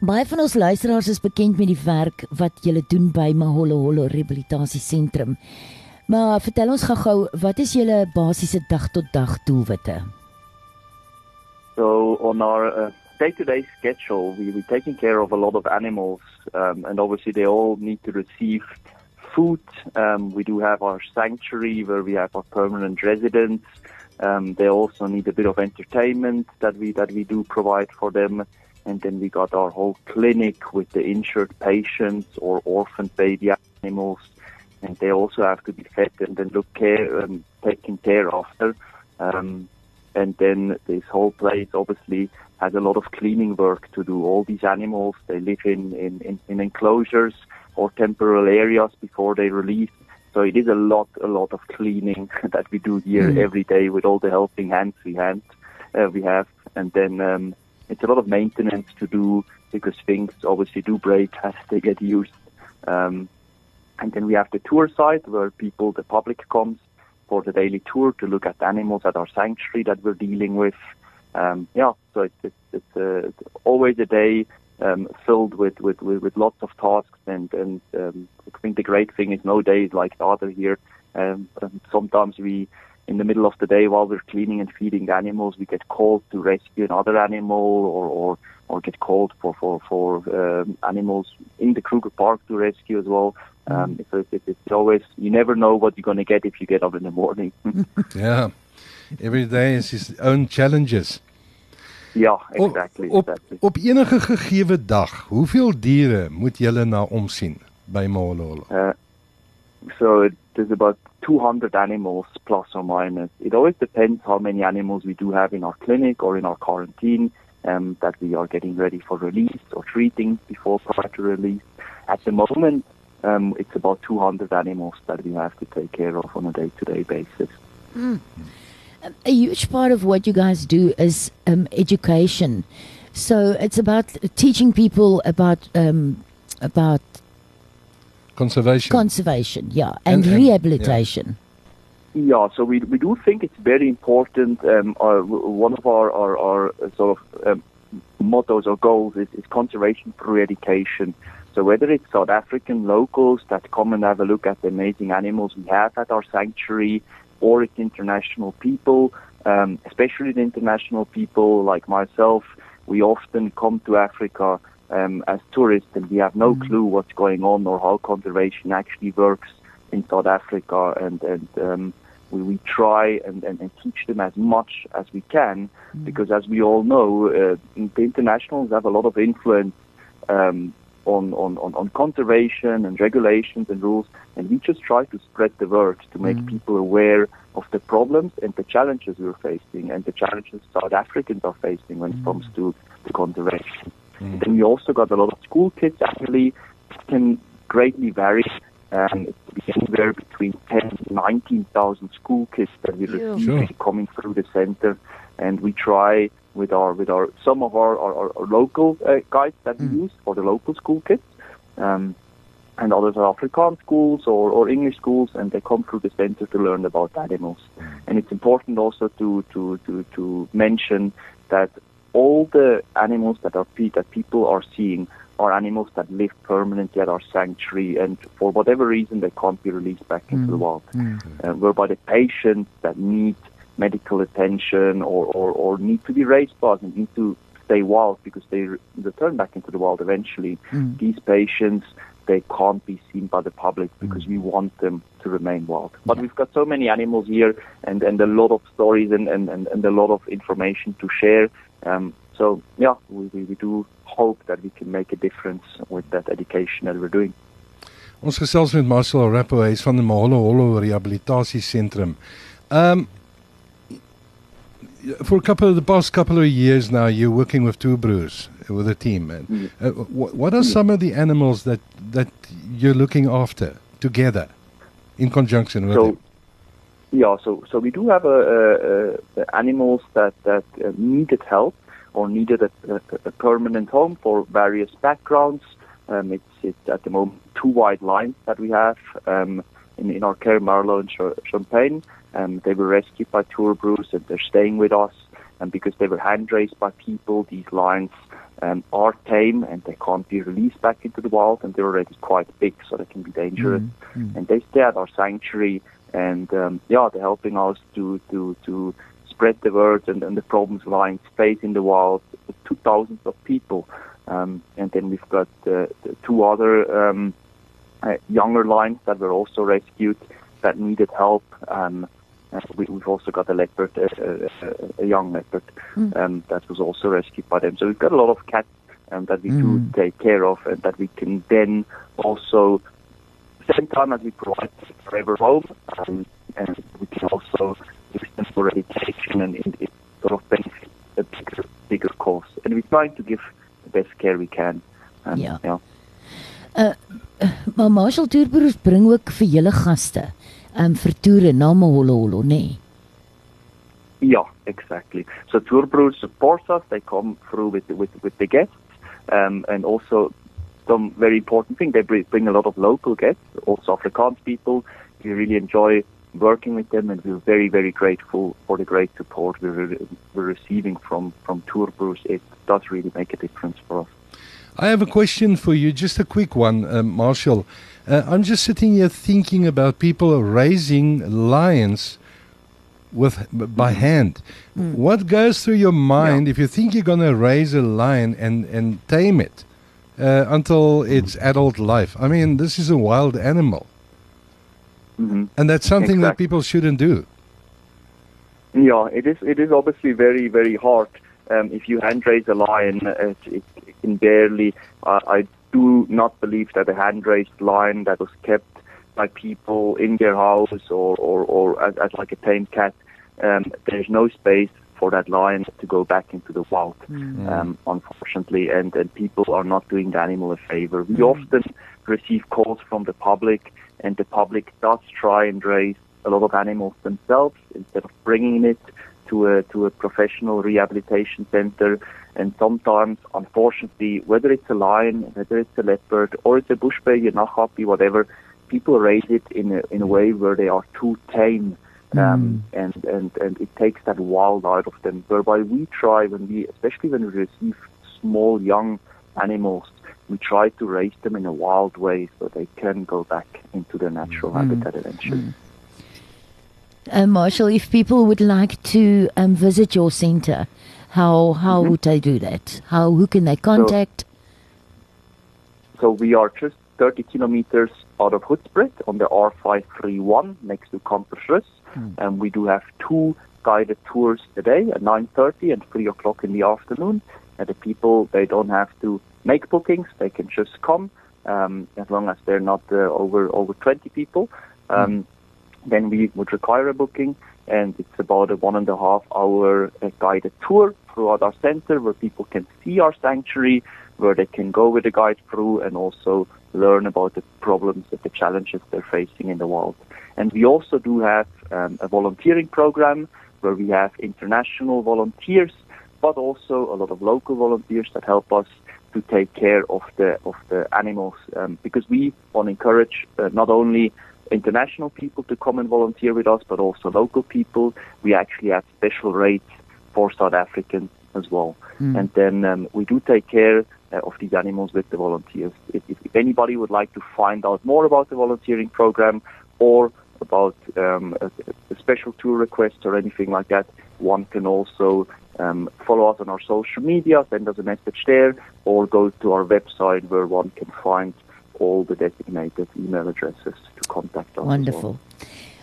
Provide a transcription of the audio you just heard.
Baie van ons luisteraars is bekend met die werk wat julle doen by Maholo Holo Rehabilitasie Sentrum. Maar vertel ons gou-gou, wat is julle basiese dag tot dag doelwitte? So on our uh, day-to-day schedule, we, we're taking care of a lot of animals, um, and obviously they all need to receive food. Um, we do have our sanctuary where we have our permanent residents. Um, they also need a bit of entertainment that we that we do provide for them. And then we got our whole clinic with the insured patients or orphan baby animals, and they also have to be fed and then look care um, taken care after. Um, and then this whole place obviously has a lot of cleaning work to do. All these animals they live in in, in, in enclosures or temporary areas before they release. So it is a lot a lot of cleaning that we do here mm. every day with all the helping hands we hand uh, we have, and then. Um, it's a lot of maintenance to do because things obviously do break as they get used. Um, and then we have the tour side where people, the public comes for the daily tour to look at animals at our sanctuary that we're dealing with. Um, yeah, so it's, it's, it's, uh, it's always a day um, filled with, with, with, with, lots of tasks. And, and um, I think the great thing is no day is like the other here. Um, sometimes we in the middle of the day while we're cleaning and feeding animals, we get called to rescue another animal or, or, or get called for, for, for um, animals in the Kruger Park to rescue as well. Um, mm. so it, it's always, you never know what you're going to get if you get up in the morning. yeah. Every day has its own challenges. Ja, exactly. Op, exactly. op enige gegeewe dag, hoeveel diere moet julle na omsien by Mololo? Uh, so there's about 200 animals plus or minus. It always depends how many animals we do have in our clinic or in our quarantine um, that we are getting ready for release or treating before prior to release. At the moment, um, it's about 200 animals that we have to take care of on a day-to-day basis. Mm. A huge part of what you guys do is um, education. So it's about teaching people about um, about Conservation. Conservation, yeah, and, and rehabilitation. Yeah. yeah. so we, we do think it's very important. Um, our, one of our, our, our sort of um, mottos or goals is, is conservation through education. So whether it's South African locals that come and have a look at the amazing animals we have at our sanctuary, or it's international people, um, especially the international people like myself, we often come to Africa um, as tourists and we have no mm. clue what's going on or how conservation actually works in South Africa and, and um, we, we try and, and, and, teach them as much as we can mm. because as we all know uh, the internationals have a lot of influence um, on, on, on, on, conservation and regulations and rules and we just try to spread the word to make mm. people aware of the problems and the challenges we're facing and the challenges South Africans are facing when it mm. comes to, to conservation. Mm. Then we also got a lot of school kids actually can greatly vary. Um, it's anywhere between 10 and 19,000 school kids that we receive sure. coming through the center. And we try with our, with our, some of our, our, our local uh, guides that mm. we use for the local school kids. Um, and others are Afrikaans schools or, or English schools, and they come through the center to learn about animals. Mm. And it's important also to, to, to, to mention that all the animals that are that people are seeing are animals that live permanently at our sanctuary, and for whatever reason they can't be released back into mm. the wild. Mm. Uh, whereby the patients that need medical attention or, or, or need to be raised bars and need to stay wild because they return back into the wild eventually. Mm. These patients they can't be seen by the public because we want them to remain wild. But yeah. we've got so many animals here and, and a lot of stories and, and, and, and a lot of information to share um, so yeah, we, we, we do hope that we can make a difference with that education that we're doing. Ons gesels met Martial Rappo, van die Moholoholo Rehabilitasie Sentrum. Um for a couple of the past couple of years now you're working with Toerbroers with a team. Mm. Uh, what, what are some of the animals that that you're looking after together in conjunction with so, them? Yeah, so so we do have a, a, a animals that that uh, needed help or needed a, a, permanent home for various backgrounds. Um, it's, it's at the moment two white lines that we have um, in, in our care, Marlow and Champagne. Um, they were rescued by Toerbroers and they're staying with us. and because they were hand raised by people, these lions um, are tame and they can't be released back into the wild, and they're already quite big, so they can be dangerous. Mm, And they stay at our sanctuary, and um, yeah, they're helping us to to to spread the word and, and the problems lions face in the wild to thousands of people. Um, and then we've got uh, two other um, uh, younger lions that were also rescued that needed help. Um, and we, we've also got a leopard, a, a, a young leopard, Mm. um, that was also rescued by them. So we've got a lot of cats um, that we do Mm. take care of, and that we can then also, same time as we provide forever home, um, and we can also them for education and it, it sort of benefit a bigger, bigger cause. And we're trying to give the best care we can. Um, Yeah. yeah. Maar Marshall Toerbroers bring ook vir julle gaste um vir toere na Mahololo, nê? Nee. Yeah, exactly. So tour brewers support us. They come through with with with the guests, um, and also some very important thing. They bring, bring a lot of local guests, also Afrikaans people. We really enjoy working with them, and we're very very grateful for the great support we're we're receiving from from tour brewers. It does really make a difference for us. I have a question for you, just a quick one, uh, Martial. Uh, I'm just sitting here thinking about people raising lions with by hand. What goes through your mind if you think you're going to raise a lion and and tame it uh, until its adult life? I mean, this is a wild animal, hmm and that's something that people shouldn't do. Yeah, it is. It is obviously very, very hard. Um, if you hand raise a lion, it, it, it can barely. Uh, I do not believe that a hand raised lion that was kept by people in their house or or, or as, as like a tame cat, um, there's no space for that lion to go back into the wild. Um, unfortunately, and and people are not doing the animal a favor. We often receive calls from the public, and the public does try and raise a lot of animals themselves instead of bringing it to a to a professional rehabilitation center. And sometimes, unfortunately, whether it's a lion, whether it's a leopard, or it's a bush bear, a nahapi, whatever, people raise it in a in a way where they are too tame. Um, and, and, and it takes that wild out of them. Whereby we try when we, especially when we receive small young animals, we try to raise them in a wild way so they can go back into their natural habitat eventually. Uh, Martial, if people would like to um visit your center, how how would they do that? How who can they contact? So we are just 30 kilometers out of Hoedspruit on the R531 next to Kampersrus. And we do have two guided tours a day at 9.30 and 3 o'clock in the afternoon. And the people, they don't have to make bookings. They can just come um, as long as they're not uh, over, over 20 people. Um, Then we would require a booking. And it's about a one and a half hour uh, guided tour throughout our center where people can see our sanctuary, where they can go with the guide through and also learn about the problems and the challenges they're facing in the wild. And we also do have um, a volunteering program where we have international volunteers, but also a lot of local volunteers that help us to take care of the of the animals um, because we want to encourage uh, not only international people to come and volunteer with us, but also local people. We actually have special rates for South Africans as well. And then um, we do take care uh, of these animals with the volunteers. If, if anybody would like to find out more about the volunteering program or about um, a, a special tour request or anything like that, one can also um, follow us on our social media, send us a message there, or go to our website where one can find all the designated email addresses to contact us. as well. Wonderful.